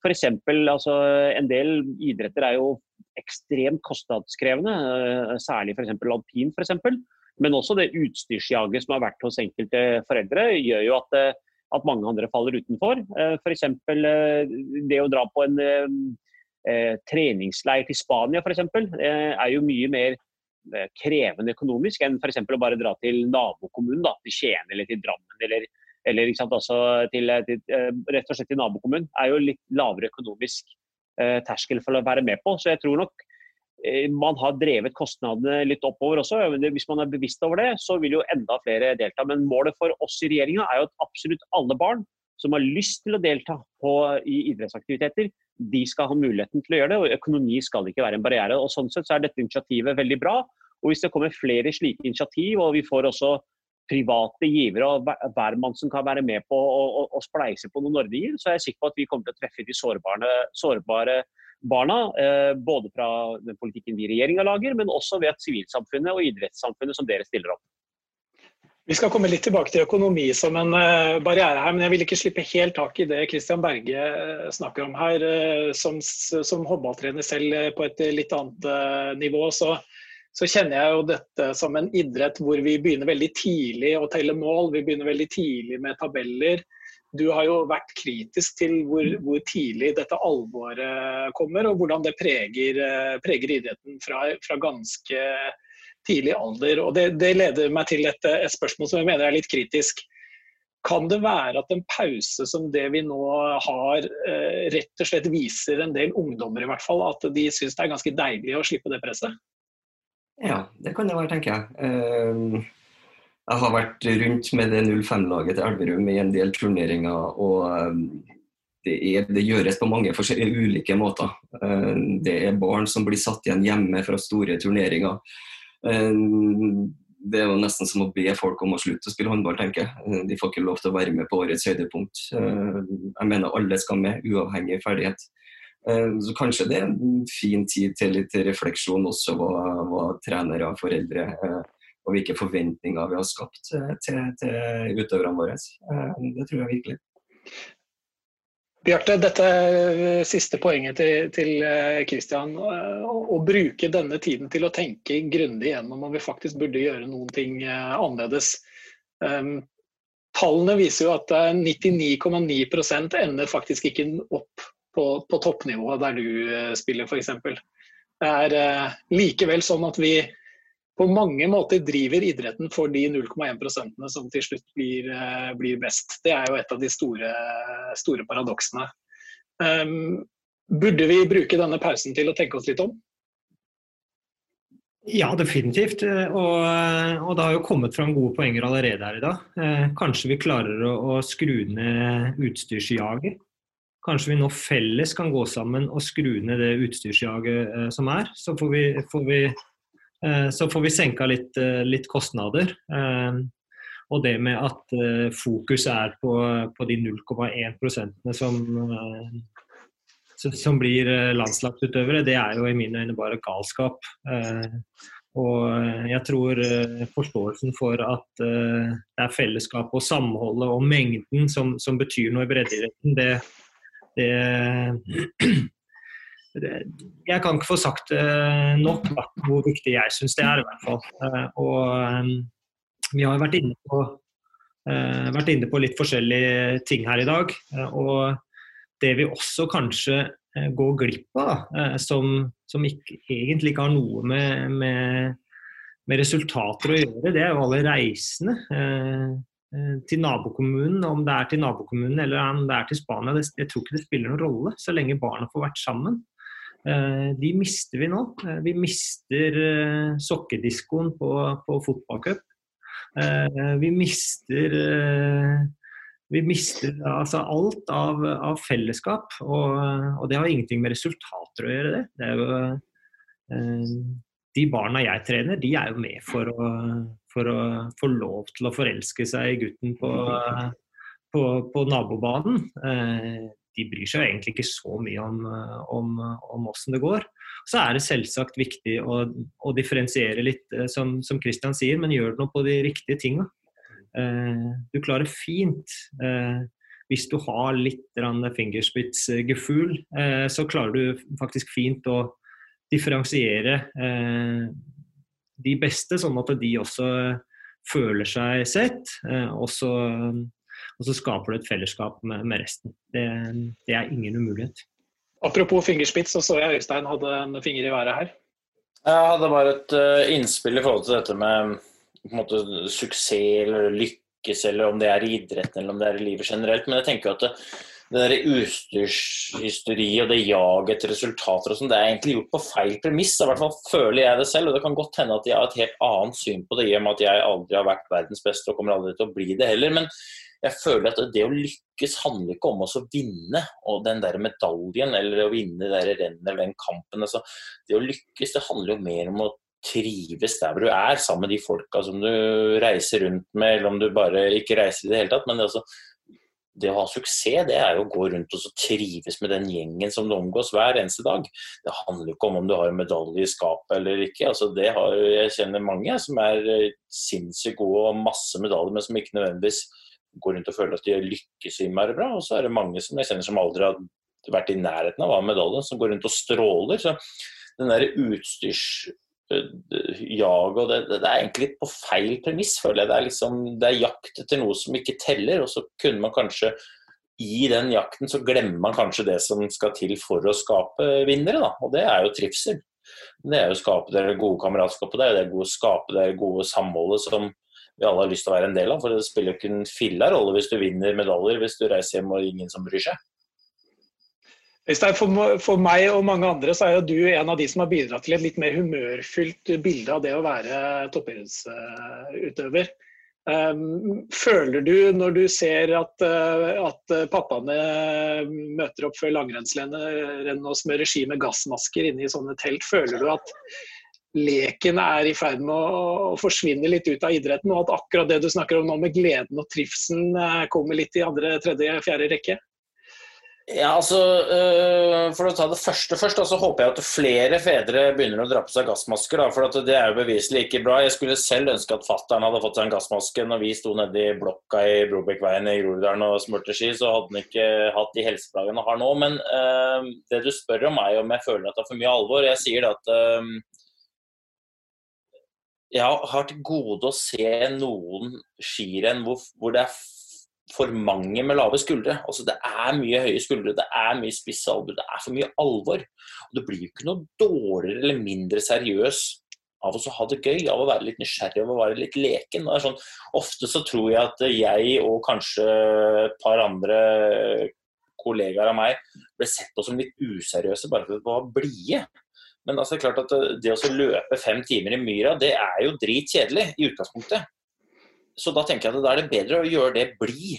f.eks. Altså, en del idretter er jo ekstremt kostnadskrevende, eh, særlig f.eks. alpin. For eksempel. Men også det utstyrsjaget som har vært hos enkelte foreldre, gjør jo at, eh, at mange andre faller utenfor. Eh, F.eks. det å dra på en eh, treningsleir til Spania for eksempel, er jo mye mer krevende økonomisk enn f.eks. å bare dra til nabokommunen, da, til Skien eller til Drammen eller, eller altså til, til, rett og slett til nabokommunen. er jo litt lavere økonomisk Eh, terskel for å være med på. Så jeg tror nok eh, man har drevet kostnadene litt oppover også. Hvis man er bevisst over det, så vil jo enda flere delta. Men målet for oss i regjeringa er jo at absolutt alle barn som har lyst til å delta på, i idrettsaktiviteter, de skal ha muligheten til å gjøre det. og Økonomi skal ikke være en barriere. og Sånn sett så er dette initiativet veldig bra. og Hvis det kommer flere slike initiativ, og vi får også private givere og hver mann som kan være med på å, spleise på noen ordninger, så er jeg sikker på at vi kommer til å treffe de sårbare, sårbare barna. Eh, både fra den politikken vi i regjeringa lager, men også ved at sivilsamfunnet og idrettssamfunnet som dere stiller opp. Vi skal komme litt tilbake til økonomi som en uh, barriere her, men jeg vil ikke slippe helt tak i det Christian Berge uh, snakker om her. Som, som håndballtrener selv på et litt annet nivå, så så kjenner jeg jo dette som en idrett hvor vi begynner veldig tidlig å telle mål. Vi begynner veldig tidlig med tabeller. Du har jo vært kritisk til hvor, hvor tidlig dette alvoret kommer, og hvordan det preger, preger idretten fra, fra, ganske tidlig alder. Og det, det leder meg til et, et, spørsmål som jeg mener er litt kritisk. Kan det være at en pause som det vi nå har, eh, rett og slett viser en del ungdommer i hvert fall, at de syns det er ganske deilig å slippe det presset? Ja, det kan det være, tenker jeg. Jeg har vært rundt med det 05-laget til Elverum i en del turneringer. og ehm, det, er, det, gjøres på mange ulike måter. Ehm, det er barn som blir satt igjen hjemme fra store turneringer. Det er jo nesten som å be folk om å slutte å spille håndball, tenker jeg. De får ikke lov til å være med på årets høydepunkt. Jeg mener alle skal med, uavhengig ferdighet. Så kanskje det er en fin tid til litt refleksjon også hva, hva trenere og foreldre eh, og hvilke forventninger vi har skapt til, til utøverne våre. Eh, det tror jeg virkelig. Bjarte, dette siste poenget til, til Christian. Å bruke denne tiden til å tenke grundig gjennom om vi faktisk burde gjøre noen ting annerledes. Um, tallene viser jo at 99,9 ender faktisk ikke opp på, på toppnivået der du eh, spiller, f.eks. Det er uh, likevel sånn at vi på mange måter driver idretten for de 0,1% som til slutt blir, eh, blir, best. Det er jo et av de store, store paradoksene. Um, burde vi bruke denne pausen til å tenke oss litt om? Ja, definitivt. Og, og, det har jo kommet fram gode poenger allerede her i dag. Eh, kanskje vi klarer å, å skru ned utstyrsjaget. Kanskje vi nå felles kan gå sammen og skru ned det utstyrsjaget eh, som er. Så får vi, får vi, så får vi senka litt, eh, litt, kostnader. Eh, og det med at eh, fokus er på, på de 0,1% som, eh, som blir landslagsutøvere, det er jo i mine øyne bare galskap. Og jeg tror forståelsen for at det er fellesskapet og samholdet og mengden som, som betyr noe i breddeidretten, det, det, jeg kan ikke få sagt nok hvor viktig jeg syns det er, i hvert fall. Eh, og eh, vi har vært inne på, eh, vært inne på litt forskjellige ting her i dag. Og det vi også kanskje eh, går glipp av, eh, som, som ikke, egentlig ikke har noe med, med, med, resultater å gjøre, det er jo alle reisende til nabokommunen. Om det er til nabokommunen eller om det er til Spania, det, jeg tror ikke det spiller noen rolle så lenge barna får vært sammen. De mister vi nå. Vi mister sokkediskoen på, på fotballcup. Vi mister vi mister altså alt av, av fellesskap. Og, og, det har ingenting med resultater å gjøre, det. det er jo, eh, de barna jeg trener, de er jo med for å, for å få lov til å forelske seg i gutten på, på, på nabobanen. Eh, de bryr seg egentlig ikke så mye om, om, om åssen det går. Så er det selvsagt viktig å, å differensiere litt, eh, som, som Christian sier, men gjør det noe på de riktige tinga. Eh, du klarer fint eh, hvis du har litt fingerspitzgefühl, eh, så klarer du faktisk fint å differensiere de beste, sånn at de også føler seg sett. Og så, og så skaper du et fellesskap med, med resten. Det, det, er ingen umulighet. Apropos fingerspitz, så så jeg Øystein hadde en finger i været her. Jeg hadde bare et innspill i forhold til dette med på en måte, suksess eller lykkes, eller om det er i idretten eller om det er i livet generelt. Men jeg tenker at det, det der utstyrshysteri og det jaget etter resultater og sånn, det er egentlig gjort på feil premiss. I hvert fall føler jeg det selv. Og det kan godt hende at jeg har et helt annet syn på det, i og med at jeg aldri har vært verdens beste og kommer aldri til å bli det heller. Men jeg føler at det å lykkes handler ikke om å vinne og den der medaljen eller å vinne det rennet eller den kampen. Altså, det å lykkes det handler jo mer om å trives der hvor du er, sammen med de folka som du reiser rundt med, eller om du bare ikke reiser i det hele tatt. Men det, altså, det å ha suksess, det er jo å gå rundt og trives med den gjengen som du omgås hver eneste dag. Det handler ikke om om du har en medalje i skapet eller ikke. Altså, det har, jeg kjenner mange som er sinnssykt gode og har masse medaljer, men som ikke nødvendigvis går rundt og føler at de lykkes innmari bra. Og så er det mange som jeg kjenner som aldri har vært i nærheten av å ha medalje, som går rundt og stråler. Så den der utstyrs jag og det, det, er egentlig litt på feil premiss, føler jeg. Det er, liksom, det er jakt etter noe som ikke teller, og så kunne man kanskje i den jakten så glemmer man kanskje det som skal til for å skape vinnere, da. Og det er jo trivsel. Det er jo å skape det gode kameratskapet, det er jo det å skape det gode samholdet som vi alle har lyst til å være en del av. For det spiller jo ikke en filla rolle hvis du vinner medaljer hvis du reiser hjem og ingen som bryr seg. For, for meg og mange andre så er jo du en av de som har bidratt til et litt mer humørfylt bilde av det å være toppidrettsutøver. Um, føler du når du ser at, uh, at pappaene møter opp før langrennsrennet og smører ski med gassmasker inne i sånne telt, føler du at leken er i ferd med å, forsvinne litt ut av idretten, og at akkurat det du snakker om nå med gleden og trivselen uh, kommer litt i andre, tredje, fjerde rekke? Ja, altså, øh, For å ta det første først, så håper jeg at flere fedre begynner å dra på seg gassmasker. For det er jo beviselig ikke bra. Jeg skulle selv ønske at fattern hadde fått seg en gassmaske når vi sto nede i blokka i Brobekkveien i Groruddalen og smurte ski. Så hadde han ikke hatt de helseplagene han har nå. Men øh, det du spør om, er om jeg føler at det er for mye alvor. Jeg sier at øh, jeg har til gode å se noen skirenn hvor, hvor det er for mange med lave skuldre. Altså Det er mye høye skuldre, det er mye spisse albuer, det er for mye alvor. Og Du blir jo ikke noe dårligere eller mindre seriøs av å ha det gøy, av å være litt nysgjerrig, av å være litt leken. Sånn, ofte så tror jeg at jeg og kanskje et par andre kollegaer av meg ble sett på som litt useriøse bare for å være blide. Men altså, klart at det å løpe fem timer i myra, det er jo dritkjedelig i utgangspunktet. Så da tenker jeg at da er det bedre å gjøre det blid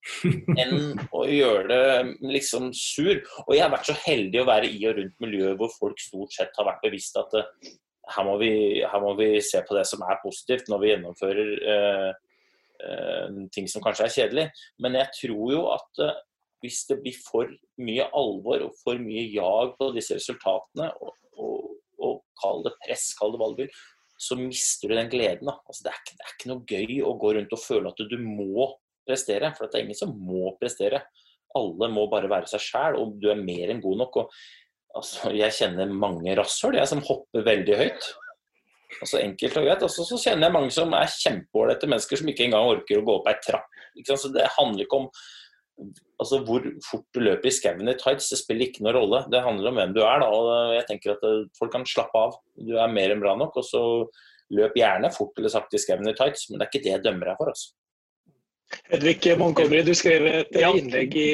<laughs> enn å gjøre det liksom sur. Og jeg har vært så heldig å være i og rundt miljøet hvor folk stort sett har vært bevisst at uh, her, må vi, her, må vi, se på det som er positivt når vi gjennomfører uh, uh, ting som kanskje er kjedelig. Men jeg tror jo at hvis det blir for mye alvor og for mye jag på disse resultatene, og, og, og kall det press, kall det hva så mister du den gleden. Altså, det, er ikke, det, er ikke, noe gøy å gå rundt og føle at du, du må prestere, for det er ingen som må prestere. Alle må bare være seg sjæl, og du er mer enn god nok. Og, altså, jeg kjenner mange rasshøl som hopper veldig høyt. Altså Enkelt og greit. Altså, så kjenner jeg mange som er kjempeålreite mennesker som ikke engang orker å gå opp ei trapp. Så Det handler ikke om altså Hvor fort du løper i skauen i tights, det spiller ikke noen rolle. Det handler om hvem du er. da, og jeg tenker at eh, Folk kan slappe av. Du er mer enn bra nok. og så Løp gjerne fort eller sakte i skauen i tights, men det er ikke det jeg dømmer deg for. altså. Hedvig Montgomery, du skrev et Ja. innlegg i,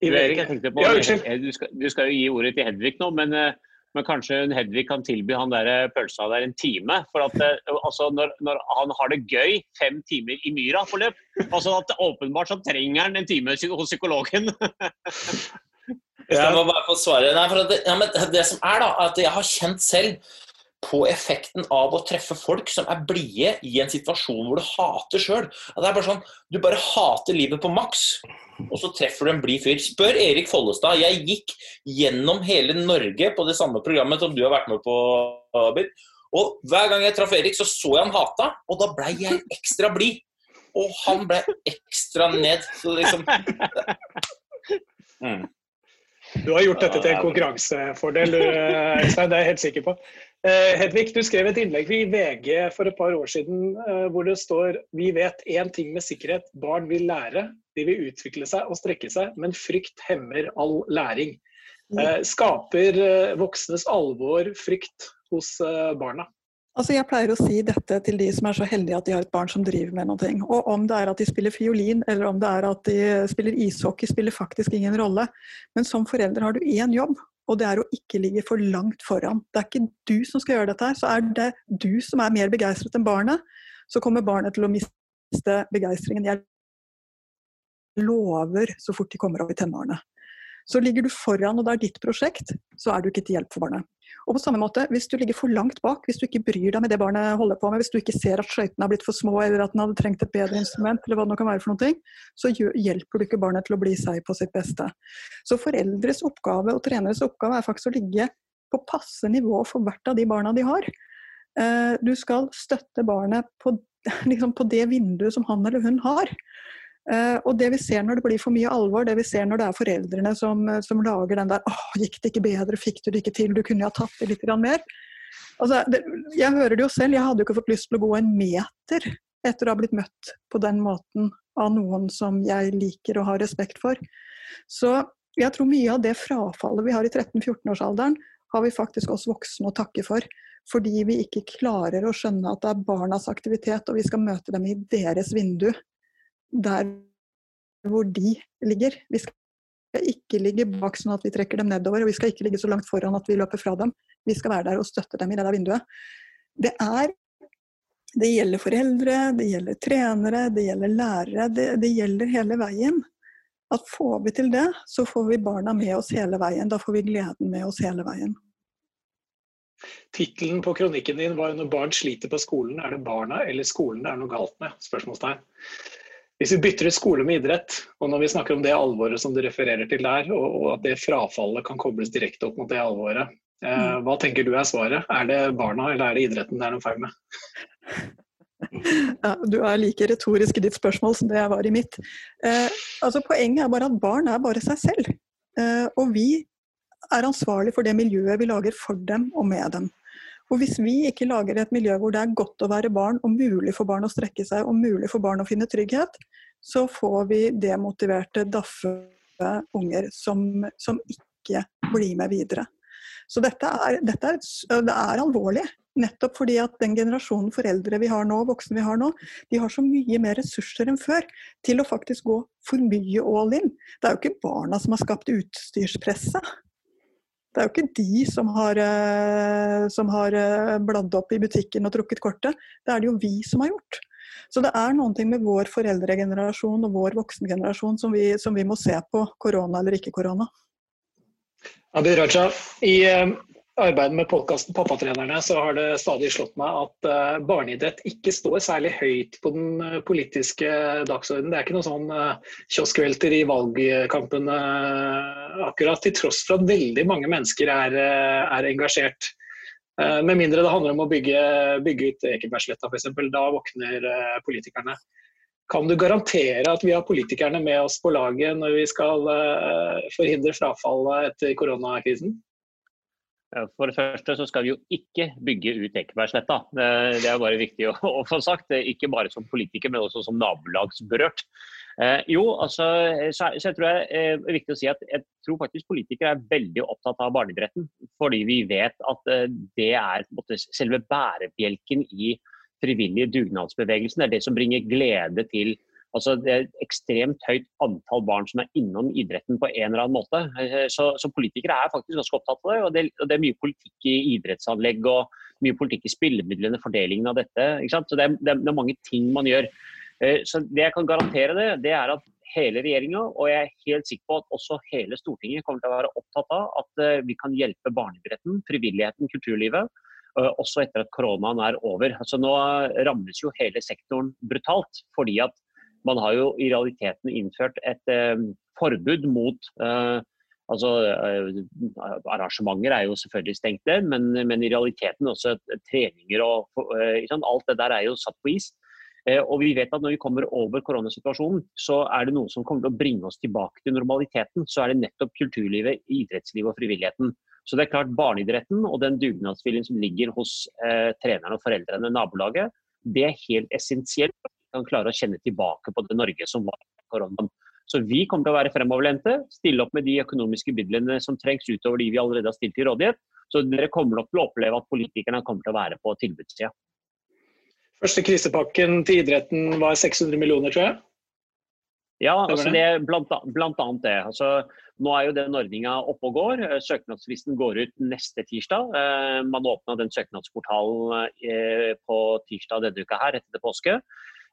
i på, Ja, unnskyld. du, skal, du skal jo gi ordet til Hedvig nå, men, eh, men kanskje Hedvig kan tilby han der eh, pølsa der en time? For at eh, altså, når, når han har det gøy fem timer i myra på løp, altså at åpenbart så trenger han en time hos psykologen. <laughs> Jeg må bare få svare. Nei, det, ja, det som er da, at jeg har kjent selv på effekten av å treffe folk som er blide i en situasjon hvor du hater sjøl. Det er bare sånn, Du bare hater livet på maks, og så treffer du en blid fyr. Spør Erik Follestad. Jeg gikk gjennom hele Norge på det samme programmet som du har vært med på, Abid. Og hver gang jeg traff Erik, så så jeg han hata, og da blei jeg ekstra blid. Og han ble ekstra ned. Så liksom <laughs> mm. Du har gjort dette til en konkurransefordel, du, Øystein. Det er jeg helt sikker på. Eh, Hedvig, du skrev et innlegg i VG for et par år siden eh, hvor det står Vi vet én ting med sikkerhet. Barn vil lære. De vil utvikle seg og strekke seg, men frykt hemmer all læring. Eh, Skaper voksnes alvor frykt hos barna? Altså jeg pleier å si dette til de som er så heldige at de har et barn som driver med noe. Og om det er at de spiller fiolin eller om det er at de spiller ishockey, spiller faktisk ingen rolle. Men som forelder har du én jobb, og det er å ikke ligge for langt foran. Det er ikke du som skal gjøre dette her, så er det du som er mer begeistret enn barnet, så kommer barnet til å miste begeistringen. Jeg lover så fort de kommer opp i tenårene. Så ligger du foran, og det er ditt prosjekt, så er du ikke til hjelp for barnet. Og på samme måte, Hvis du ligger for langt bak, hvis du ikke bryr deg med det barnet holder på med, hvis du ikke ser at skøytene har blitt for små eller at den hadde trengt et bedre instrument, eller hva det nå kan være for noe, så hjelper du ikke barnet til å bli seg på sitt beste. Så foreldres oppgave og treneres oppgave er faktisk å ligge på passe nivå for hvert av de barna de har. Eh, Du skal støtte barnet på, <laughs> liksom på det vinduet som han eller hun har. Eh, og det vi ser når det blir for mye alvor, det vi ser når det er foreldrene som, som lager den der 'Å, gikk det ikke bedre? Fikk du det ikke til? Du kunne jo ha tatt det litt mer'. Altså, det, jeg hører det jo selv, jeg hadde jo ikke fått lyst til å gå en meter etter å ha blitt møtt på den måten av noen som jeg liker og har respekt for. Så jeg tror mye av det frafallet vi har i 13-14-årsalderen, har vi faktisk oss voksne å takke for. Fordi vi ikke klarer å skjønne at det er barnas aktivitet, og vi skal møte dem i deres vindu. Der hvor de ligger. Vi skal ikke ligge bak sånn at vi trekker dem nedover, og vi skal ikke ligge så langt foran at vi løper fra dem. Vi skal være der og støtte dem i det der vinduet. Det er det gjelder foreldre, det gjelder trenere, det gjelder lærere. Det, det gjelder hele veien. At får vi til det, så får vi barna med oss hele veien. Da får vi gleden med oss hele veien. Tittelen på kronikken din var 'Når barn sliter på skolen, er det barna eller skolen det er noe galt med?' spørsmålstegn. Hvis vi bytter ut skole med idrett, og når vi snakker om det alvoret som du refererer til der, og, og at det frafallet kan kobles direkte opp mot det alvoret, eh, hva tenker du er svaret? Er det barna eller er det idretten det er noe feil med? Ja, du er like retorisk i ditt spørsmål som det jeg var i mitt. Eh, altså Poenget er bare at barn er bare seg selv. Eh, og vi er ansvarlig for det miljøet vi lager for dem og med dem. Og Hvis vi ikke lager et miljø hvor det er godt å være barn, og mulig for barn å strekke seg, og mulig for barn å finne trygghet, så får vi demotiverte, daffe unger som, som ikke blir med videre. Så dette er, dette er, det er alvorlig. Nettopp fordi at den generasjonen foreldre vi har nå, voksne vi har nå, de har så mye mer ressurser enn før til å faktisk gå for mye all in. Det er jo ikke barna som har skapt utstyrspresset. Det er jo ikke de som har, eh, som har eh, bladd opp i butikken og trukket kortet. Det er det jo vi som har gjort. Så det er noen ting med vår foreldregenerasjon og vår voksengenerasjon som vi, som vi må se på, korona eller ikke korona. Abid Raja, i eh, arbeidet med podkasten Pappatrenerne så har det stadig slått meg at eh, barneidrett ikke står særlig høyt på den eh, politiske dagsordenen. Det er ikke noen sånn eh, kioskvelter i valgkampene akkurat, til tross for at veldig mange mennesker er, er engasjert. Med mindre det handler om å bygge, bygge ut Ekebergsletta f.eks. Da våkner politikerne. Kan du garantere at vi har politikerne med oss på laget når vi skal forhindre frafallet etter koronakrisen? For det første så skal vi jo ikke bygge ut Ekebergsletta. Det er bare viktig å, <laughs> få sagt. Ikke bare som politiker, men også som nabolagsberørt. Eh, jo, altså, så, jeg tror det er eh, viktig å si at jeg tror faktisk politikere er veldig opptatt av barneidretten. Fordi vi vet at eh, det er måte, selve bærebjelken i frivillige dugnadsbevegelsen. Det er det som bringer glede til Altså, det er et ekstremt høyt antall barn som er innom idretten på en eller annen måte. Eh, så, så politikere er faktisk ganske opptatt av det. Og, det. og det, er mye politikk i idrettsanlegg og mye politikk i spillemidlene, fordelingen av dette. Så det er, det er, mange ting man gjør. Eh, så det jeg kan garantere det, det er at hele regjeringa, og jeg er helt sikker på at også hele Stortinget kommer til å være opptatt av at eh, vi kan hjelpe barneidretten, frivilligheten, kulturlivet også etter at koronaen er over. Altså Nå rammes jo hele sektoren brutalt. fordi at man har jo i realiteten innført et eh, forbud mot eh, Altså, eh, Arrangementer er jo selvfølgelig stengt ned, men, men, i realiteten også treninger og sånn, Alt det der er jo satt på is. Og vi vet at når vi kommer over koronasituasjonen, så er det noe som kommer til å bringe oss tilbake til normaliteten. Så er det nettopp kulturlivet, idrettslivet og frivilligheten. Så det er klart barneidretten og den dugnadsviljen som ligger hos eh, trenerne og foreldrene, nabolaget, det er helt essensielt kan klare å kjenne tilbake på det Norge som var koronaen. Så vi kommer til å være fremoverlente, stille opp med de økonomiske midlene som trengs utover de vi allerede har stilt til rådighet. Så dere kommer nok til å oppleve at politikerne kommer til å være på tilbudssida. Første krisepakken til idretten var 600 millioner, tror jeg? Ja, altså det er blant, blant annet det. Altså, nå er jo den ordninga oppe og går. Søknadsfristen går ut neste tirsdag. Eh, man åpna den søknadsportalen eh, på tirsdag denne uka her, etter påske.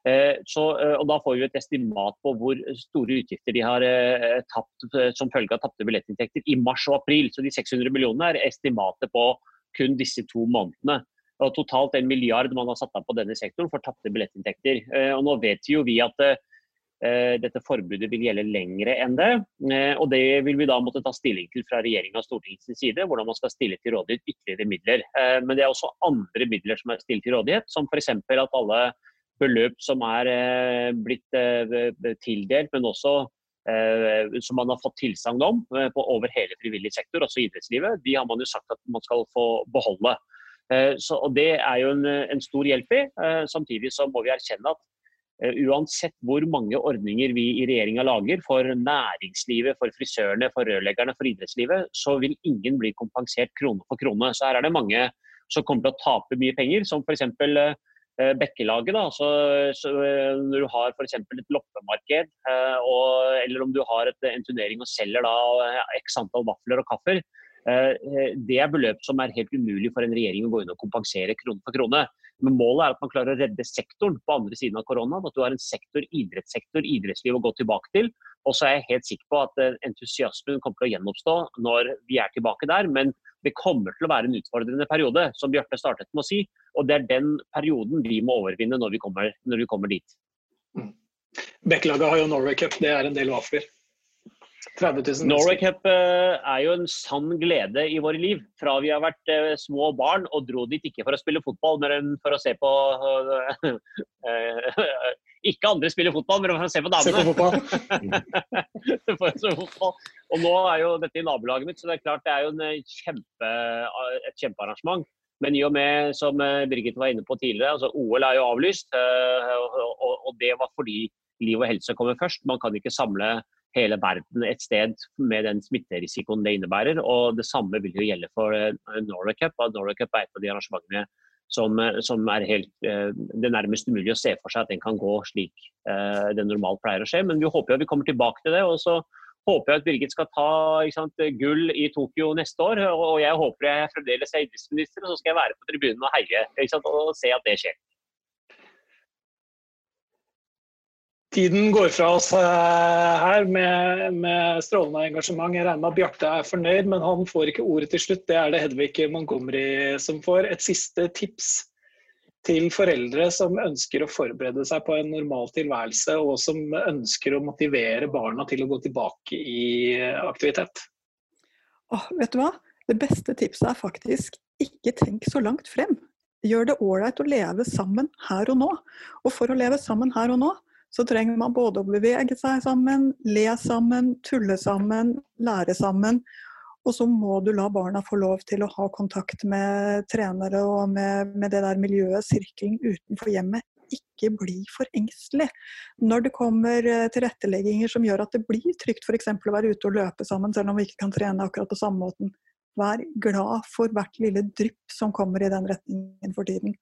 Eh, så, eh, og Da får vi et estimat på hvor store utgifter de har eh, tapt som følge av tapte billettinntekter i mars og april. Så de 600 millionene er estimatet på kun disse to månedene. Og Totalt en milliard man har satt av på denne sektoren for tapte billettinntekter. Og Nå vet jo vi at dette forbudet vil gjelde lengre enn det. Og det vil vi da måtte ta stilling til fra regjeringa og Stortingets side, hvordan man skal stille til rådighet ytterligere midler. Men det er også andre midler som er stilt til rådighet, som f.eks. at alle beløp som er eh, blitt eh, tildelt, men også eh, som man har fått tilsagn om på over hele frivillig sektor, også idrettslivet, de har man jo sagt at man skal få beholde. Så, og Det er jo en, en stor hjelp i. Samtidig så må vi erkjenne at uansett hvor mange ordninger vi i regjeringa lager for næringslivet, for frisørene, for rørleggerne, for idrettslivet, så vil ingen bli kompensert krone for krone. Så her er det mange som kommer til å tape mye penger, som f.eks. Eh, bekkelaget. Da. Så, så eh, når du har f.eks. et loppemarked, eh, og, eller om du har et, en turnering og selger da, x antall vafler og kaffer, det er beløp som er helt umulig for en regjering å gå inn og kompensere krone for krone. Men målet er at man klarer å redde sektoren på andre siden av korona. At du har en sektor, idrettssektor, idrettsliv å gå tilbake til. Og så er jeg helt sikker på at entusiasmen kommer til å gjenoppstå når vi er tilbake der. Men det kommer til å være en utfordrende periode, som Bjarte startet med å si. Og det er den perioden vi må overvinne når vi kommer, når vi kommer dit. Mm. Bekkelaget har jo Norway Cup, det er en del vafler. 30 000 Norway Cup uh, er jo en sann glede i våre liv. Fra vi har vært uh, små barn og dro dit ikke for å spille fotball, men for å se på <laughs> Ikke andre spiller fotball, men for å se på damene. Se på <laughs> å se fotball. Og nå er jo dette i nabolaget mitt, så det er klart det er jo kjempe, et kjempearrangement. Men i og med, som Birgit var inne på tidligere, altså OL er jo avlyst. Og det var fordi liv og helse kommer først. Man kan ikke samle hele verden et sted med den smitterisikoen det innebærer. Og det samme vil jo gjelde for eh, Norway Cup. Norway Cup er et av de arrangementene som, eh, som er helt, eh, det er nærmest umulig å se for seg at den kan gå slik det normalt pleier å skje. Men vi håper jo vi kommer tilbake til det. og så håper jeg at Birgit skal ta sant, gull i Tokyo neste år. Og jeg håper jeg fremdeles er idrettsminister, og så skal jeg være på tribunen og heie sant, og se at det skjer. Tiden går fra oss eh, her med, med strålende engasjement. Jeg regner med at Bjarte er fornøyd, men han får ikke ordet til slutt. Det er det Hedvig Montgomery som får. Et siste tips til foreldre som ønsker å forberede seg på en normal tilværelse, og som ønsker å motivere barna til å gå tilbake i aktivitet? Oh, vet du hva? Det beste tipset er faktisk ikke tenk så langt frem. Gjør det ålreit å leve sammen her og nå. Og for å leve sammen her og nå, så trenger man både å bevege seg sammen, le sammen, tulle sammen, lære sammen. Og så må du la barna få lov til å ha kontakt med trenere og med, med det der miljøet, sirkelen utenfor hjemmet. Ikke bli for engstelig. Når det kommer eh, tilrettelegginger som gjør at det blir trygt f.eks. å være ute og løpe sammen, selv om vi ikke kan trene akkurat på samme måten, vær glad for hvert lille drypp som kommer i den retningen for tiden.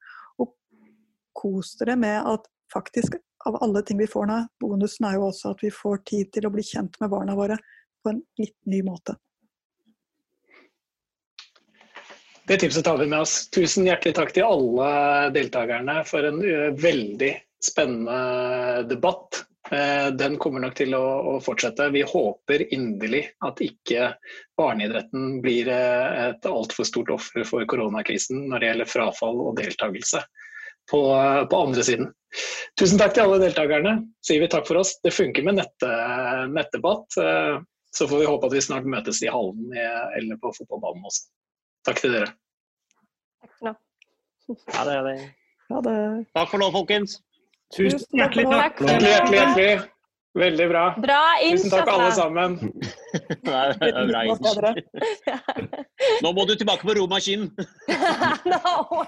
Kos dere med at faktisk av alle ting vi får nå, bonusen er jo også at vi får tid til å bli kjent med barna våre på en litt ny måte. Det tipset tar vi med oss. Tusen hjertelig takk til alle deltakerne for en uh, veldig spennende debatt. Uh, den kommer nok til å, fortsette. Vi håper inderlig at ikke barneidretten blir uh, et altfor stort offer for koronakrisen når det gjelder frafall og deltakelse på, på, andre siden. Tusen takk til alle deltakerne. Sier vi takk for oss. Det funker med nett, nettdebatt. Så får vi håpe at vi snart møtes i hallen eller på fotballbanen også. Takk til dere. Takk for nå. Ha det. Ha det. Takk for nå, folkens. Tusen hjertelig takk. Hjertelig, hjertelig, hjertelig. Veldig bra. bra Tusen takk, alle sammen. <laughs> Nei, det er bra. <laughs> Nå må du tilbake på romaskinen! <laughs> no.